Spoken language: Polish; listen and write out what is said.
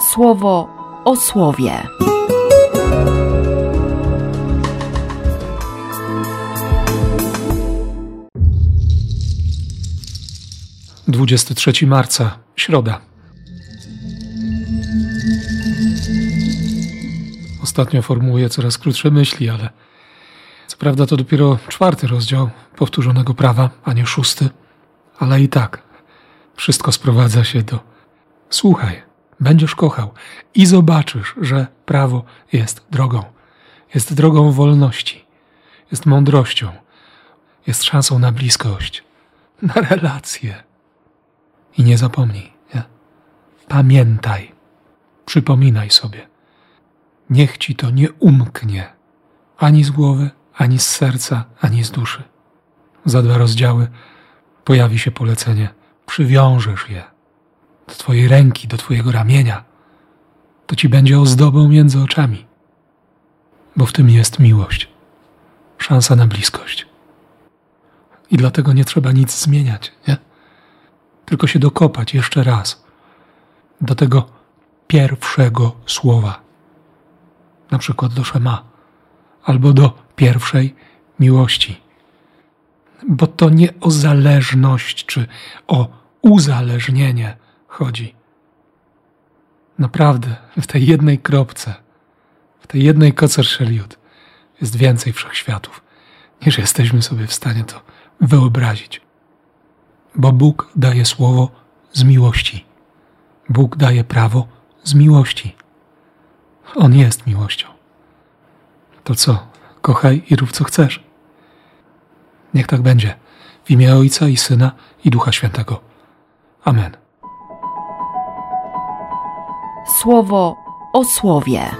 słowo o słowie. Dwudziesty trzeci marca, środa. Ostatnio formułuję coraz krótsze myśli, ale co prawda to dopiero czwarty rozdział powtórzonego prawa, a nie szósty, ale i tak wszystko sprowadza się do słuchaj, będziesz kochał i zobaczysz, że prawo jest drogą. Jest drogą wolności, jest mądrością, jest szansą na bliskość, na relacje. I nie zapomnij, nie? pamiętaj, przypominaj sobie. Niech ci to nie umknie ani z głowy, ani z serca, ani z duszy. Za dwa rozdziały pojawi się polecenie: przywiążesz je Twojej ręki, do Twojego ramienia. To ci będzie ozdobą między oczami, bo w tym jest miłość, szansa na bliskość. I dlatego nie trzeba nic zmieniać, nie? Tylko się dokopać jeszcze raz do tego pierwszego słowa, na przykład do Szema, albo do pierwszej miłości. Bo to nie o zależność czy o uzależnienie chodzi. Naprawdę, w tej jednej kropce, w tej jednej kocer szeliut jest więcej wszechświatów, niż jesteśmy sobie w stanie to wyobrazić. Bo Bóg daje słowo z miłości. Bóg daje prawo z miłości. On jest miłością. To co? Kochaj i rób co chcesz. Niech tak będzie. W imię Ojca i Syna i Ducha Świętego. Amen. Słowo o słowie.